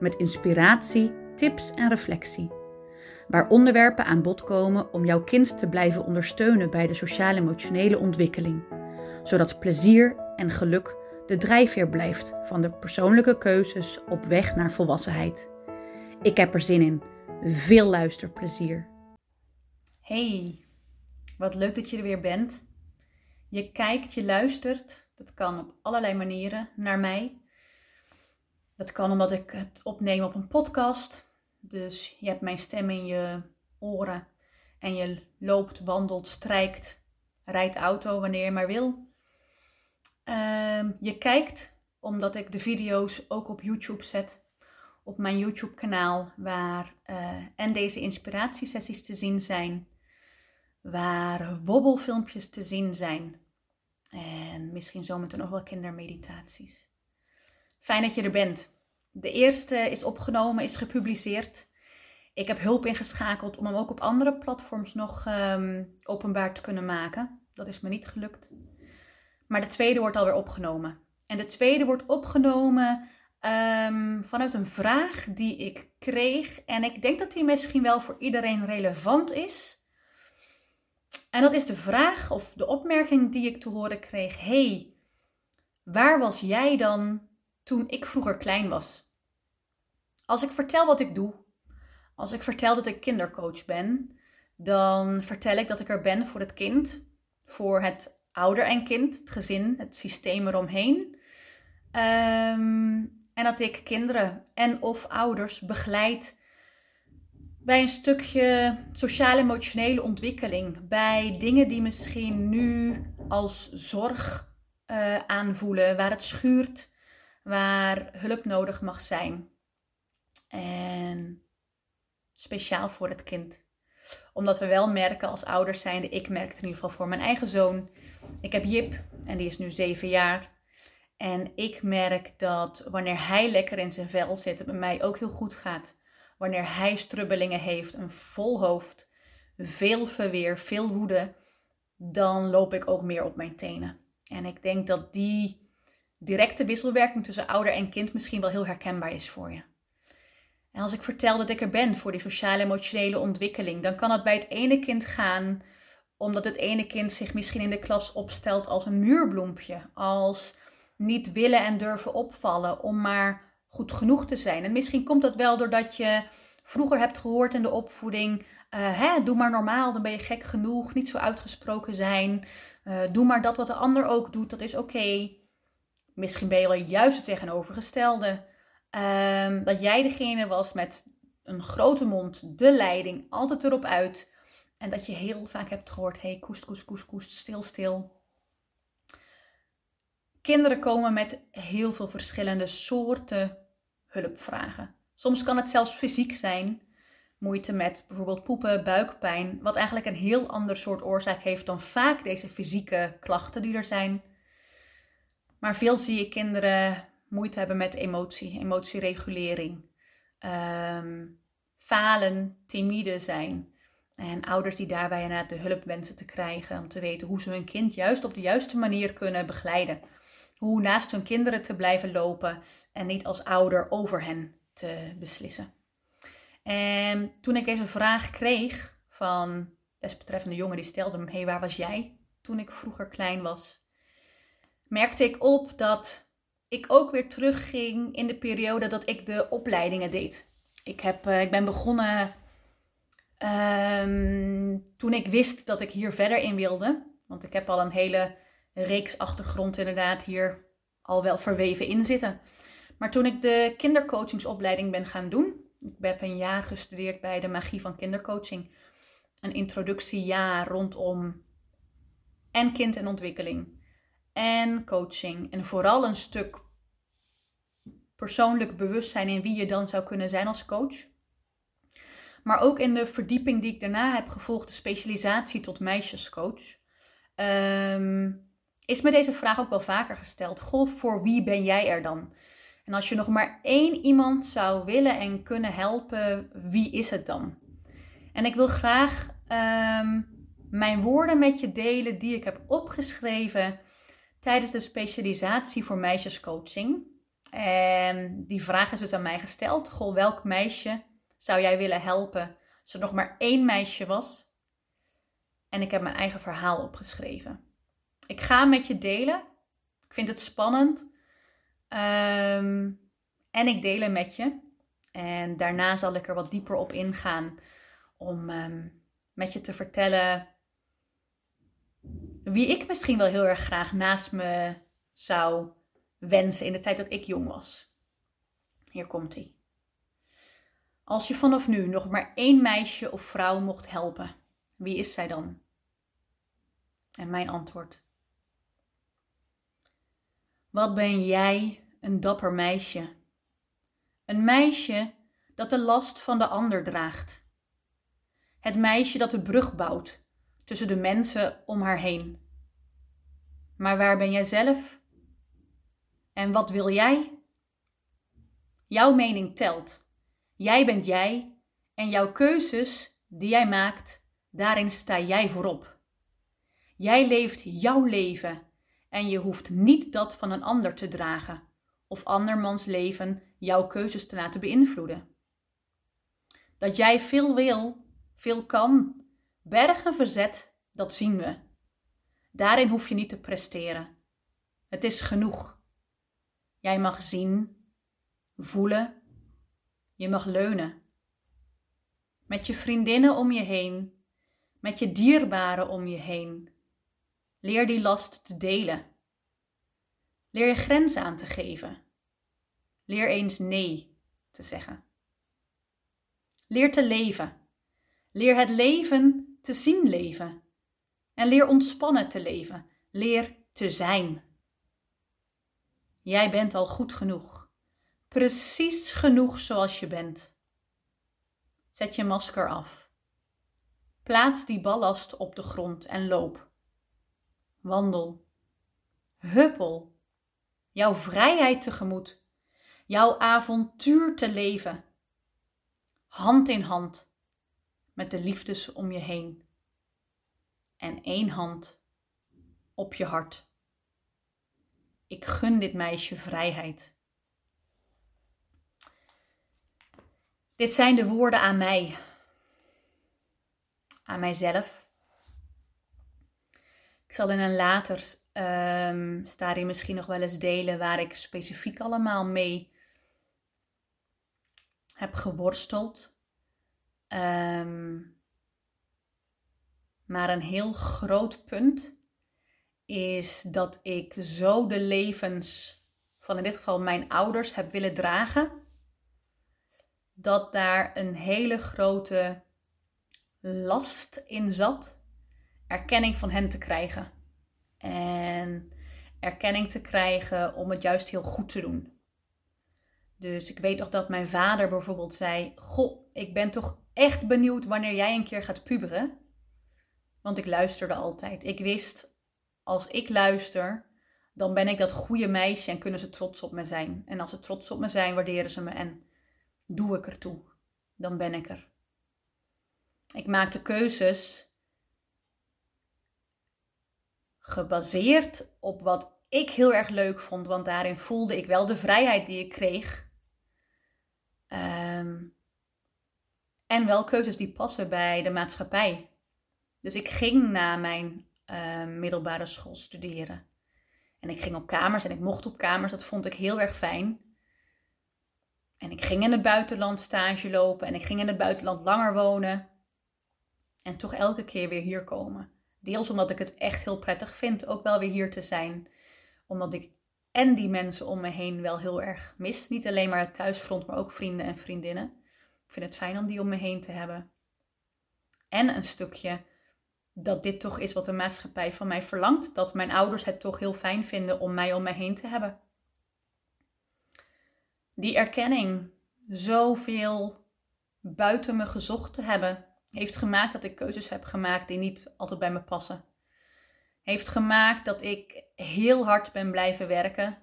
met inspiratie, tips en reflectie. Waar onderwerpen aan bod komen om jouw kind te blijven ondersteunen bij de sociaal-emotionele ontwikkeling, zodat plezier en geluk de drijfveer blijft van de persoonlijke keuzes op weg naar volwassenheid. Ik heb er zin in. Veel luisterplezier. Hey, wat leuk dat je er weer bent. Je kijkt, je luistert. Dat kan op allerlei manieren naar mij. Dat kan omdat ik het opneem op een podcast. Dus je hebt mijn stem in je oren. En je loopt, wandelt, strijkt, rijdt auto wanneer je maar wil. Ehm, je kijkt omdat ik de video's ook op YouTube zet. Op mijn YouTube kanaal. Waar uh, en deze inspiratiesessies te zien zijn. Waar wobbelfilmpjes te zien zijn. En misschien zometeen nog wel kindermeditaties. Fijn dat je er bent. De eerste is opgenomen, is gepubliceerd. Ik heb hulp ingeschakeld om hem ook op andere platforms nog um, openbaar te kunnen maken. Dat is me niet gelukt. Maar de tweede wordt alweer opgenomen. En de tweede wordt opgenomen um, vanuit een vraag die ik kreeg. En ik denk dat die misschien wel voor iedereen relevant is. En dat is de vraag of de opmerking die ik te horen kreeg. hey, waar was jij dan toen ik vroeger klein was. Als ik vertel wat ik doe, als ik vertel dat ik kindercoach ben, dan vertel ik dat ik er ben voor het kind, voor het ouder en kind, het gezin, het systeem eromheen. Um, en dat ik kinderen en of ouders begeleid bij een stukje sociaal-emotionele ontwikkeling. Bij dingen die misschien nu als zorg uh, aanvoelen, waar het schuurt, waar hulp nodig mag zijn. En speciaal voor het kind. Omdat we wel merken als ouders zijnde, ik merk het in ieder geval voor mijn eigen zoon. Ik heb Jip en die is nu zeven jaar. En ik merk dat wanneer hij lekker in zijn vel zit, het bij mij ook heel goed gaat. Wanneer hij strubbelingen heeft, een vol hoofd, veel verweer, veel woede, dan loop ik ook meer op mijn tenen. En ik denk dat die directe wisselwerking tussen ouder en kind misschien wel heel herkenbaar is voor je. En als ik vertel dat ik er ben voor die sociale emotionele ontwikkeling, dan kan het bij het ene kind gaan omdat het ene kind zich misschien in de klas opstelt als een muurbloempje, als niet willen en durven opvallen om maar goed genoeg te zijn. En misschien komt dat wel doordat je vroeger hebt gehoord in de opvoeding: uh, hè, doe maar normaal, dan ben je gek genoeg, niet zo uitgesproken zijn. Uh, doe maar dat wat de ander ook doet, dat is oké. Misschien ben je wel juist het tegenovergestelde. Um, dat jij degene was met een grote mond, de leiding, altijd erop uit. En dat je heel vaak hebt gehoord: hey, koest, koest, koest, koest, stil, stil. Kinderen komen met heel veel verschillende soorten hulpvragen. Soms kan het zelfs fysiek zijn. Moeite met bijvoorbeeld poepen, buikpijn, wat eigenlijk een heel ander soort oorzaak heeft dan vaak deze fysieke klachten die er zijn. Maar veel zie je kinderen moeite hebben met emotie, emotieregulering. Um, falen, timide zijn. En ouders die daarbij inderdaad de hulp wensen te krijgen om te weten hoe ze hun kind juist op de juiste manier kunnen begeleiden. Hoe naast hun kinderen te blijven lopen en niet als ouder over hen te beslissen. En toen ik deze vraag kreeg van desbetreffende jongen, die stelde me: Hey, waar was jij toen ik vroeger klein was? Merkte ik op dat ik ook weer terugging in de periode dat ik de opleidingen deed. Ik, heb, uh, ik ben begonnen um, toen ik wist dat ik hier verder in wilde. Want ik heb al een hele reeks achtergrond inderdaad hier al wel verweven in zitten. Maar toen ik de kindercoachingsopleiding ben gaan doen. Ik heb een jaar gestudeerd bij de magie van kindercoaching. Een introductiejaar rondom en kind en ontwikkeling en coaching. En vooral een stuk persoonlijk bewustzijn in wie je dan zou kunnen zijn als coach. Maar ook in de verdieping die ik daarna heb gevolgd, de specialisatie tot meisjescoach, ehm, is me deze vraag ook wel vaker gesteld. Goh, voor wie ben jij er dan? En als je nog maar één iemand zou willen en kunnen helpen, wie is het dan? En ik wil graag ehm, mijn woorden met je delen die ik heb opgeschreven tijdens de specialisatie voor meisjescoaching. En die vraag is dus aan mij gesteld. Goh, welk meisje zou jij willen helpen als er nog maar één meisje was? En ik heb mijn eigen verhaal opgeschreven. Ik ga met je delen. Ik vind het spannend. Ehm, en ik deel het met je. En daarna zal ik er wat dieper op ingaan om ehm, met je te vertellen wie ik misschien wel heel erg graag naast me zou wensen in de tijd dat ik jong was. Hier komt hij. Als je vanaf nu nog maar één meisje of vrouw mocht helpen, wie is zij dan? En mijn antwoord. Wat ben jij een dapper meisje? Een meisje dat de last van de ander draagt. Het meisje dat de brug bouwt tussen de mensen om haar heen. Maar waar ben jij zelf? En wat wil jij? Jouw mening telt. Jij bent jij en jouw keuzes die jij maakt, daarin sta jij voorop. Jij leeft jouw leven en je hoeft niet dat van een ander te dragen of andermans leven jouw keuzes te laten beïnvloeden. Dat jij veel wil, veel kan, bergen verzet, dat zien we. Daarin hoef je niet te presteren. Het is genoeg. Jij mag zien, voelen, je mag leunen. Met je vriendinnen om je heen, met je dierbaren om je heen. Leer die last te delen. Leer je grenzen aan te geven. Leer eens nee te zeggen. Leer te leven. Leer het leven te zien leven. En leer ontspannen te leven. Leer te zijn. Jij bent al goed genoeg. Precies genoeg zoals je bent. Zet je masker af. Plaats die ballast op de grond en loop. Wandel. Huppel. Jouw vrijheid tegemoet. Jouw avontuur te leven. Hand in hand met de liefdes om je heen en één hand op je hart. Ik gun dit meisje vrijheid. Dit zijn de woorden aan mij, aan mijzelf. Ik zal in een later um, misschien nog wel eens delen waar ik specifiek allemaal mee heb geworsteld. Um, maar een heel groot punt is dat ik zo de levens van in dit geval mijn ouders heb willen dragen. Dat daar een hele grote last in zat. Erkenning van hen te krijgen. En erkenning te krijgen om het juist heel goed te doen. Dus ik weet nog dat mijn vader bijvoorbeeld zei: Goh, ik ben toch echt benieuwd wanneer jij een keer gaat puberen. Want ik luisterde altijd. Ik wist, als ik luister, dan ben ik dat goede meisje en kunnen ze trots op me zijn. En als ze trots op me zijn, waarderen ze me en doe ik ertoe. Dan ben ik er. Ik maakte keuzes gebaseerd op wat ik heel erg leuk vond, want daarin voelde ik wel de vrijheid die ik kreeg. Um, en wel keuzes die passen bij de maatschappij. Dus ik ging na mijn uh, middelbare school studeren. En ik ging op kamers en ik mocht op kamers. Dat vond ik heel erg fijn. En ik ging in het buitenland stage lopen en ik ging in het buitenland langer wonen. En toch elke keer weer hier komen. Deels omdat ik het echt heel prettig vind ook wel weer hier te zijn. Omdat ik en die mensen om me heen wel heel erg mis. Niet alleen maar het thuisfront, maar ook vrienden en vriendinnen. Ik vind het fijn om die om me heen te hebben. En een stukje dat dit toch is wat de maatschappij van mij verlangt. Dat mijn ouders het toch heel fijn vinden om mij om mij heen te hebben. die erkenning zoveel buiten me gezocht te hebben, heeft gemaakt dat ik keuzes heb gemaakt die niet altijd bij me passen. Heeft gemaakt dat ik heel hard ben blijven werken,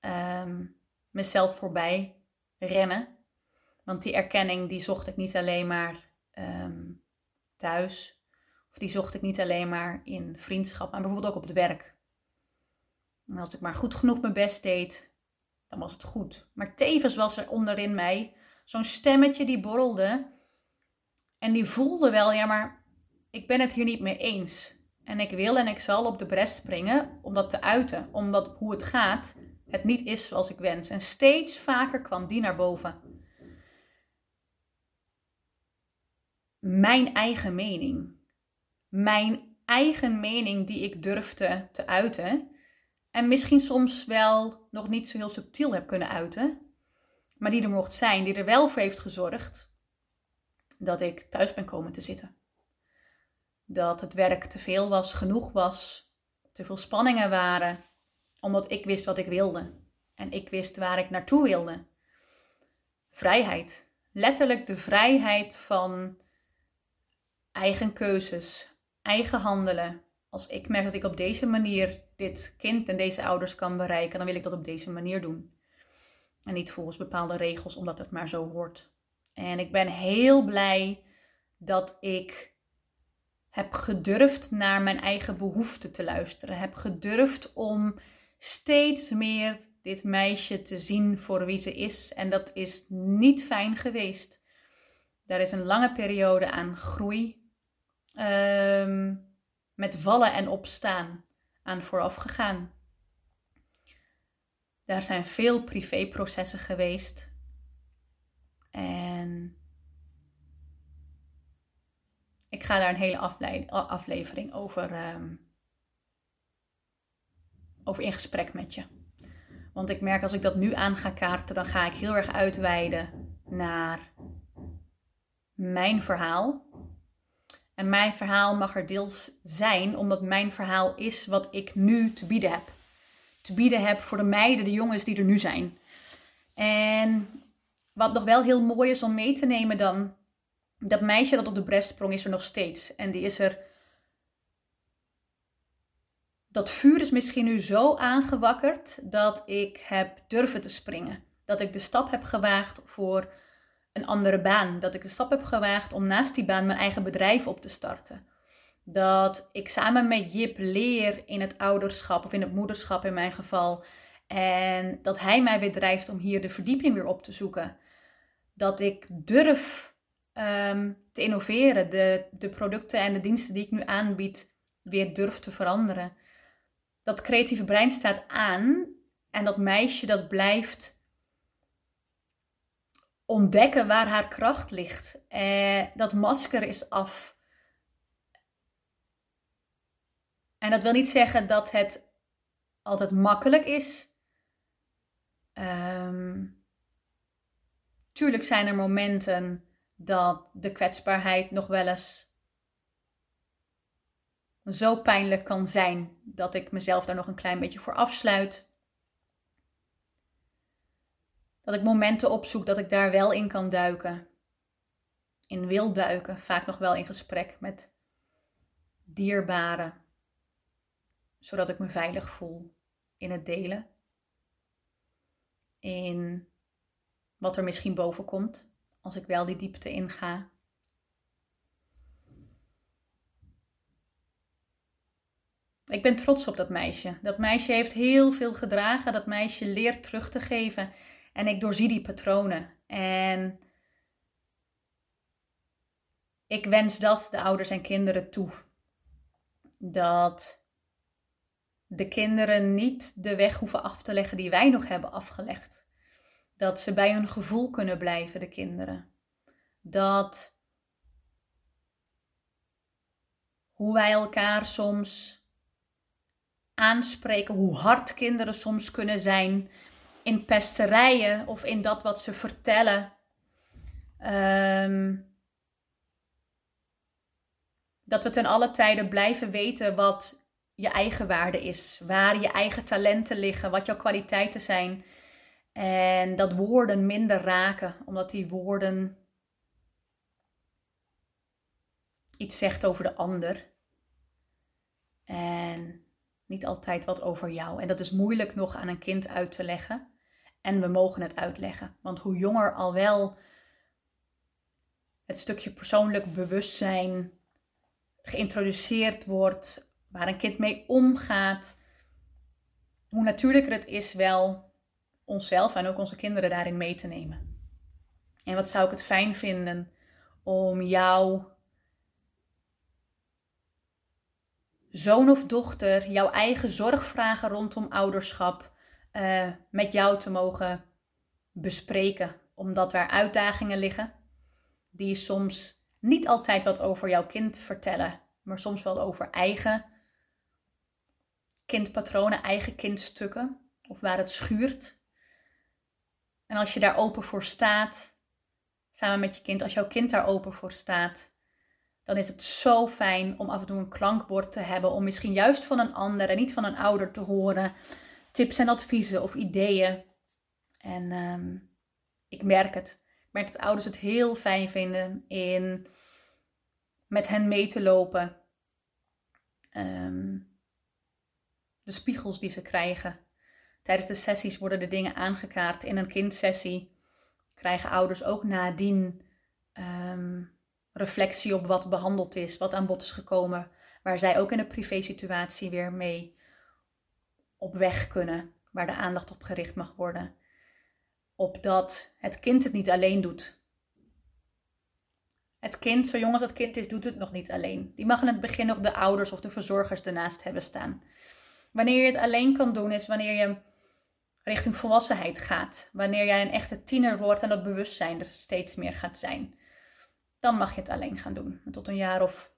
ehm, mezelf voorbij rennen. Want die erkenning die zocht ik niet alleen maar ehm, thuis, of die zocht ik niet alleen maar in vriendschap, maar bijvoorbeeld ook op het werk. En als ik maar goed genoeg mijn best deed, dan was het goed. Maar tevens was er onderin mij zo'n stemmetje die borrelde. En die voelde wel, ja, maar ik ben het hier niet mee eens. En ik wil en ik zal op de bres springen om dat te uiten. Omdat hoe het gaat, het niet is zoals ik wens. En steeds vaker kwam die naar boven. Mijn eigen mening. Mijn eigen mening die ik durfde te uiten. En misschien soms wel nog niet zo heel subtiel heb kunnen uiten. Maar die er mocht zijn, die er wel voor heeft gezorgd dat ik thuis ben komen te zitten. Dat het werk te veel was, genoeg was, te veel spanningen waren, omdat ik wist wat ik wilde. En ik wist waar ik naartoe wilde. Vrijheid. Letterlijk de vrijheid van eigen keuzes, eigen handelen. Als ik merk dat ik op deze manier dit kind en deze ouders kan bereiken, dan wil ik dat op deze manier doen. En niet volgens bepaalde regels, omdat het maar zo hoort. En ik ben heel blij dat ik heb gedurfd naar mijn eigen behoeften te luisteren. Heb gedurfd om steeds meer dit meisje te zien voor wie ze is. En dat is niet fijn geweest. Daar is een lange periode aan groei. Ehm, met vallen en opstaan aan vooraf gegaan. Daar zijn veel privéprocessen geweest. En ik ga daar een hele aflevering over, um, over in gesprek met je. Want ik merk als ik dat nu aan ga kaarten, dan ga ik heel erg uitweiden naar mijn verhaal. En mijn verhaal mag er deels zijn, omdat mijn verhaal is wat ik nu te bieden heb. Te bieden heb voor de meiden, de jongens die er nu zijn. En wat nog wel heel mooi is om mee te nemen dan, dat meisje dat op de bres sprong is er nog steeds. En die is er, dat vuur is misschien nu zo aangewakkerd dat ik heb durven te springen. Dat ik de stap heb gewaagd voor een andere baan. Dat ik de stap heb gewaagd om naast die baan mijn eigen bedrijf op te starten. Dat ik samen met Jip leer in het ouderschap of in het moederschap in mijn geval. En dat hij mij weer drijft om hier de verdieping weer op te zoeken. Dat ik durf um, te innoveren, de, de producten en de diensten die ik nu aanbied weer durf te veranderen. Dat creatieve brein staat aan en dat meisje dat blijft ontdekken waar haar kracht ligt. Eh, dat masker is af. En dat wil niet zeggen dat het altijd makkelijk is. Um, tuurlijk zijn er momenten dat de kwetsbaarheid nog wel eens zo pijnlijk kan zijn dat ik mezelf daar nog een klein beetje voor afsluit dat ik momenten opzoek dat ik daar wel in kan duiken. In wil duiken, vaak nog wel in gesprek met dierbaren, zodat ik me veilig voel in het delen. In wat er misschien boven komt als ik wel die diepte inga. Ik ben trots op dat meisje. Dat meisje heeft heel veel gedragen. Dat meisje leert terug te geven. En ik doorzie die patronen. En ik wens dat de ouders en kinderen toe. Dat de kinderen niet de weg hoeven af te leggen die wij nog hebben afgelegd. Dat ze bij hun gevoel kunnen blijven, de kinderen. Dat hoe wij elkaar soms aanspreken, hoe hard kinderen soms kunnen zijn, in pesterijen of in dat wat ze vertellen. Um, dat we ten alle tijden blijven weten wat je eigen waarde is, waar je eigen talenten liggen, wat jouw kwaliteiten zijn. En dat woorden minder raken, omdat die woorden iets zegt over de ander. En niet altijd wat over jou. En dat is moeilijk nog aan een kind uit te leggen. En we mogen het uitleggen. Want hoe jonger al wel het stukje persoonlijk bewustzijn geïntroduceerd wordt, waar een kind mee omgaat, hoe natuurlijker het is wel onszelf en ook onze kinderen daarin mee te nemen. En wat zou ik het fijn vinden om jou zoon of dochter jouw eigen zorgvragen rondom ouderschap uh, met jou te mogen bespreken. Omdat er uitdagingen liggen die soms niet altijd wat over jouw kind vertellen, maar soms wel over eigen kindpatronen, eigen kindstukken of waar het schuurt. En als je daar open voor staat, samen met je kind, als jouw kind daar open voor staat, dan is het zo fijn om af en toe een klankbord te hebben. Om misschien juist van een ander en niet van een ouder te horen. Tips en adviezen of ideeën. En ehm, ik merk het. Ik merk dat ouders het heel fijn vinden in met hen mee te lopen. Ehm, de spiegels die ze krijgen. Tijdens de sessies worden de dingen aangekaart. In een kindsessie krijgen ouders ook nadien um, reflectie op wat behandeld is, wat aan bod is gekomen, waar zij ook in een privé-situatie weer mee op weg kunnen, waar de aandacht op gericht mag worden. Op dat het kind het niet alleen doet. Het kind, zo jong als het kind is, doet het nog niet alleen. Die mag in het begin nog de ouders of de verzorgers ernaast hebben staan. Wanneer je het alleen kan doen, is wanneer je richting volwassenheid gaat. Wanneer jij een echte tiener wordt en dat bewustzijn er steeds meer gaat zijn dan mag je het alleen gaan doen. Tot een jaar of,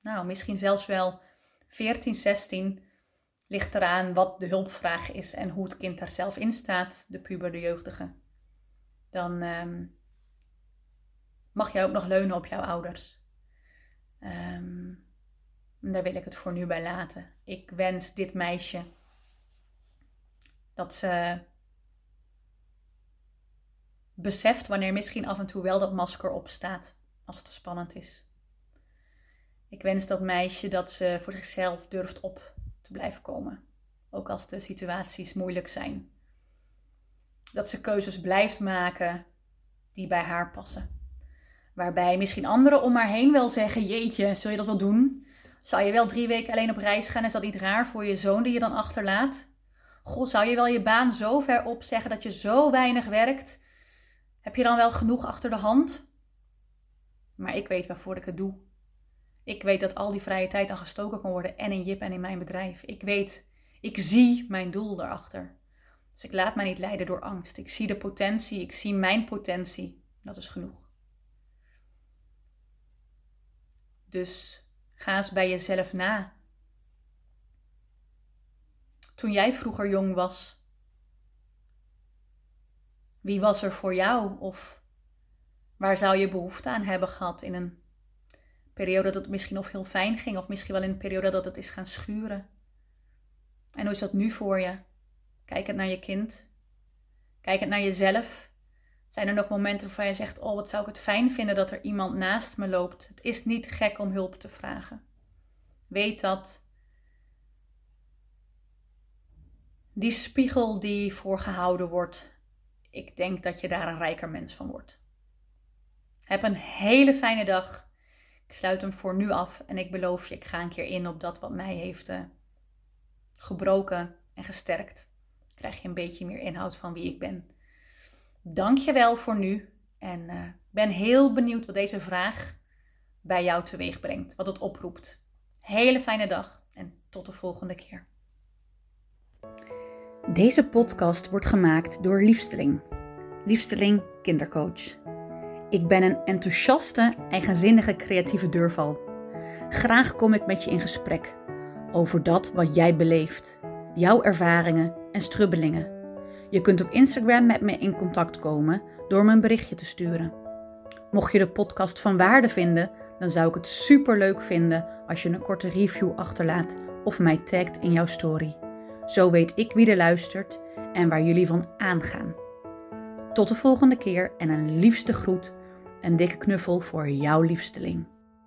nou, misschien zelfs wel 14, 16 ligt eraan wat de hulpvraag is en hoe het kind daar zelf in staat, de puber, de jeugdige. Dan um, mag jij ook nog leunen op jouw ouders. Um, daar wil ik het voor nu bij laten. Ik wens dit meisje dat ze beseft wanneer misschien af en toe wel dat masker opstaat als het te spannend is. Ik wens dat meisje dat ze voor zichzelf durft op te blijven komen, ook als de situaties moeilijk zijn. Dat ze keuzes blijft maken die bij haar passen. Waarbij misschien anderen om haar heen wel zeggen: Jeetje, zul je dat wel doen? Zou je wel drie weken alleen op reis gaan? Is dat niet raar voor je zoon die je dan achterlaat? Goh, zou je wel je baan zo ver opzeggen dat je zo weinig werkt? Heb je dan wel genoeg achter de hand? Maar ik weet waarvoor ik het doe. Ik weet dat al die vrije tijd aan gestoken kan worden en in Jip en in mijn bedrijf. Ik weet, ik zie mijn doel daarachter. Dus ik laat mij niet leiden door angst. Ik zie de potentie, ik zie mijn potentie. Dat is genoeg. Dus ga eens bij jezelf na. Toen jij vroeger jong was, wie was er voor jou? Of Waar zou je behoefte aan hebben gehad in een periode dat het misschien of heel fijn ging, of misschien wel in een periode dat het is gaan schuren? En hoe is dat nu voor je? Kijk het naar je kind. Kijk het naar jezelf. Zijn er nog momenten waarvan je zegt: Oh, wat zou ik het fijn vinden dat er iemand naast me loopt? Het is niet gek om hulp te vragen. Weet dat. Die spiegel die voorgehouden wordt, ik denk dat je daar een rijker mens van wordt. Heb een hele fijne dag. Ik sluit hem voor nu af en ik beloof je, ik ga een keer in op dat wat mij heeft uh, gebroken en gesterkt. Krijg je een beetje meer inhoud van wie ik ben. Dank je wel voor nu en uh, ben heel benieuwd wat deze vraag bij jou teweeg brengt, wat het oproept. Hele fijne dag en tot de volgende keer. Deze podcast wordt gemaakt door Liefsteling. Liefsteling Kindercoach. Ik ben een enthousiaste, eigenzinnige creatieve deurval. Graag kom ik met je in gesprek over dat wat jij beleeft, jouw ervaringen en strubbelingen. Je kunt op Instagram met me in contact komen door me een berichtje te sturen. Mocht je de podcast van waarde vinden, dan zou ik het super leuk vinden als je een korte review achterlaat of mij tagt in jouw story. Zo weet ik wie er luistert en waar jullie van aangaan. Tot de volgende keer en een liefste groet, een dikke knuffel voor jouw liefsteling.